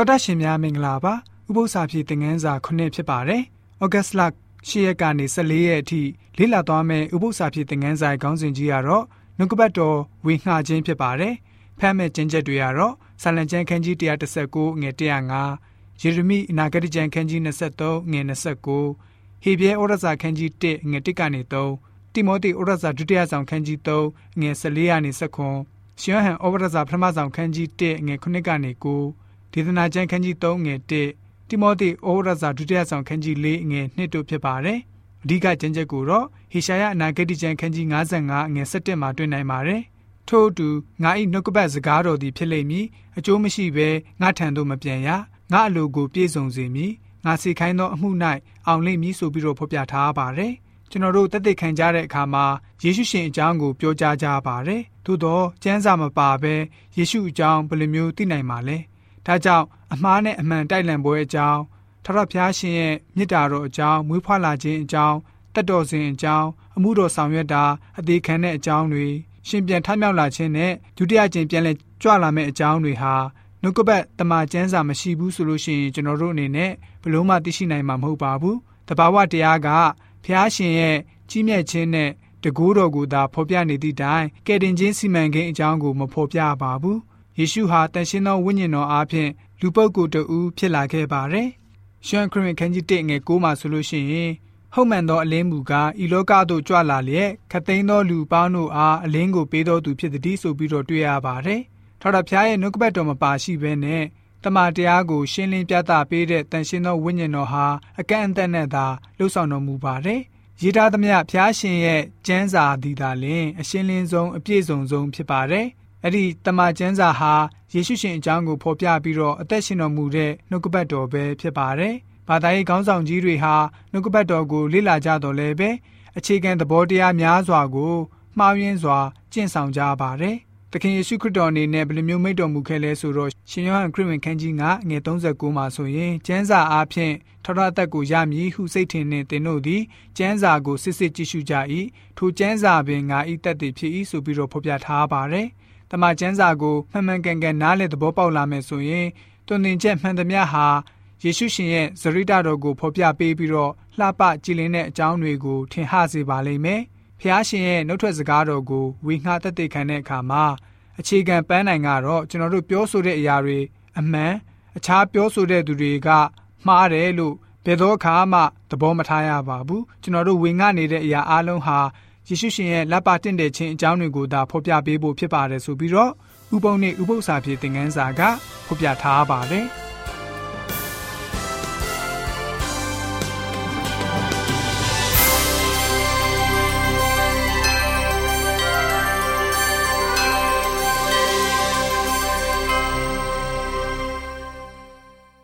တော်တတ်ရှင်များမင်္ဂလာပါဥပု္ပ္ပစာပြေသင်ခန်းစာ9ဖြစ်ပါတယ်ဩဂတ်စ်လ10ရက်ကနေ14ရက်အထိလေ့လာသွားမယ့်ဥပု္ပ္ပစာပြေသင်ခန်းစာခေါင်းစဉ်ကြီးကတော့နှုတ်ကပတ်တော်ဝေငှခြင်းဖြစ်ပါတယ်ဖတ်မဲ့ကျင့်ချက်တွေကတော့ဆာလံကျမ်းခန်းကြီး139ငွေ105ယေရမိအနာဂတိကျမ်းခန်းကြီး23ငွေ29ဟေဘရဲဩရစာခန်းကြီး1ငွေ1ကနေ3တိမောသေဩရစာဒုတိယဆောင်ခန်းကြီး3ငွေ14ကနေ19ရှင်ဟန်ဩရစာပထမဆောင်ခန်းကြီး1ငွေ9ကနေ9 ဒေသနာကျမ်းခန်းကြီး3ငယ်1တိမောသေဩရစာဒုတိယဆောင်ခန်းကြီး4ငယ်2တို့ဖြစ်ပါတယ်။အဓိကကျမ်းချက်ကိုတော့ဟေရှာယအနာဂတိကျမ်းခန်းကြီး55ငယ်17မှာတွေ့နိုင်ပါတယ်။ထို့အတူငါ၏နှုတ်ကပတ်စကားတော်သည်ဖြစ်လိမ့်မည်အကျိုးမရှိဘဲငါထံသို့မပြန်ရငါအလိုကိုပြည့်စုံစေမည်ငါစီခိုင်းသောအမှု၌အောင်လိမ့်မည်ဆိုပြီးတော့ဖော်ပြထားပါတယ်။ကျွန်တော်တို့တက်တဲ့ခံကြတဲ့အခါမှာယေရှုရှင်အကြောင်းကိုပြောကြားကြပါတယ်။သို့တော့ကျမ်းစာမပါဘဲယေရှုအကြောင်းဘယ်လိုမျိုးသိနိုင်မှာလဲ။ ဒါကြောင့်အမှားနဲ့အမှန်တိုက်လံပွဲအကြောင်းထထဖျားရှင်ရဲ့မြစ်တာတော်အကြောင်းမွေးဖွားလာခြင်းအကြောင်းတက်တော်စဉ်အကြောင်းအမှုတော်ဆောင်ရွက်တာအသေးခံတဲ့အကြောင်းတွေရှင်ပြန်ထမြောက်လာခြင်းနဲ့ဒုတိယကျင်ပြန်လဲကြွလာမယ့်အကြောင်းတွေဟာနှုတ်ကပတ်တမန်ကျမ်းစာမရှိဘူးဆိုလို့ရှိရင်ကျွန်တော်တို့အနေနဲ့ဘလို့မှသိရှိနိုင်မှာမဟုတ်ပါဘူးတဘာဝတရားကဖျားရှင်ရဲ့ကြီးမြတ်ခြင်းနဲ့တကူတော်ကိုသာဖော်ပြနေသည့်တိုင်ကယ်တင်ခြင်းစီမံကိန်းအကြောင်းကိုမဖော်ပြပါဘူး ယေရှုဟာတန်ရှင်းသောဝိညာဉ်တော်အားဖြင့်လူပုဂ္ဂိုလ်တူဖြစ်လာခဲ့ပါတယ်။ရှမ်းခရစ်ခန်းကြီး1ငယ်9မှာဆိုလို့ရှိရင်ဟုတ်မှန်သောအလင်းမူကားဤလောကသို့ကြွလာလျက်ခသိန်းသောလူပေါင်းတို့အားအလင်းကိုပေးတော်သူဖြစ်သည်ဆိုပြီးတော့တွေ့ရပါတယ်။ထော်တော်ဖျားရဲ့နှုတ်ကပတ်တော်မပါရှိဘဲနဲ့တမန်တရားကိုရှင်းလင်းပြသပေးတဲ့တန်ရှင်းသောဝိညာဉ်တော်ဟာအကန့်အသတ်နဲ့သာလှုပ်ဆောင်တော်မူပါတယ်။ရေးသားသမျှဖျားရှင်ရဲ့ကျမ်းစာသည်သာလျှင်အရှင်းလင်းဆုံးအပြည့်စုံဆုံးဖြစ်ပါတယ် အဲ့ဒီတမန်ကျမ်းစာဟာယေရှုရှင်အကြောင်းကိုဖော်ပြပြီးတော့အသက်ရှင်တော်မူတဲ့နှုတ်ကပတ်တော်ပဲဖြစ်ပါတယ်။ဘာသာရေးခေါင်းဆောင်ကြီးတွေဟာနှုတ်ကပတ်တော်ကိုလေ့လာကြတော်လဲပဲအခြေခံသဘောတရားများစွာကိုမှားယွင်းစွာကျင့်ဆောင်ကြပါတယ်။သခင်ယေရှုခရစ်တော်အနေနဲ့ဘယ်လိုမျိုးမိန့်တော်မူခဲ့လဲဆိုတော့ရှင်ယောဟန်ခရစ်ဝင်ခန်းကြီး9ငွေ39မှာဆိုရင်ကျမ်းစာအားဖြင့်ထောထအသက်ကိုရမည်ဟုစိတ်ထင်နှင့်သင်တို့သည်ကျမ်းစာကိုစစ်စစ်ကြည့်ရှုကြ၏ထိုကျမ်းစာပင်ငါဤတက်တည်ဖြစ်၏ဆိုပြီးတော့ဖော်ပြထားပါတယ်။ တမန်ကျမ်းစာကိုမှန်မှန်ကန်ကန်နားလည်သဘောပေါက်လာမယ်ဆိုရင်တွင်တင်ချက်မှန်သမျှဟာယေရှုရှင်ရဲ့ဇရိတတော်ကိုဖော်ပြပေးပြီးတော့လှပကြည်လင်တဲ့အကြောင်းတွေကိုထင်ဟစေပါလိမ့်မယ်။ဖျားရှင်ရဲ့နှုတ်ထွက်စကားတော်ကိုဝေငှတသက်ခံတဲ့အခါမှာအခြေခံပန်းနိုင်ကတော့ကျွန်တော်တို့ပြောဆိုတဲ့အရာတွေအမှန်အခြားပြောဆိုတဲ့သူတွေကမှားတယ်လို့ဘယ်တော့အခါမှသဘောမထားရပါဘူးကျွန်တော်တို့ဝင်ငှနေတဲ့အရာအလုံးဟာ ယေရှုရှင်ရဲ့လက်ပါတင့်တဲ့ခြင်းအကြောင်းတွေကိုသာဖော်ပြပေးဖို့ဖြစ်ပါတယ်ဆိုပြီးတော့ဥပုံနဲ့ဥပု္ပ္ပစာဖြစ်တဲ့ငန်းစာကဖော်ပြထားပါတယ်။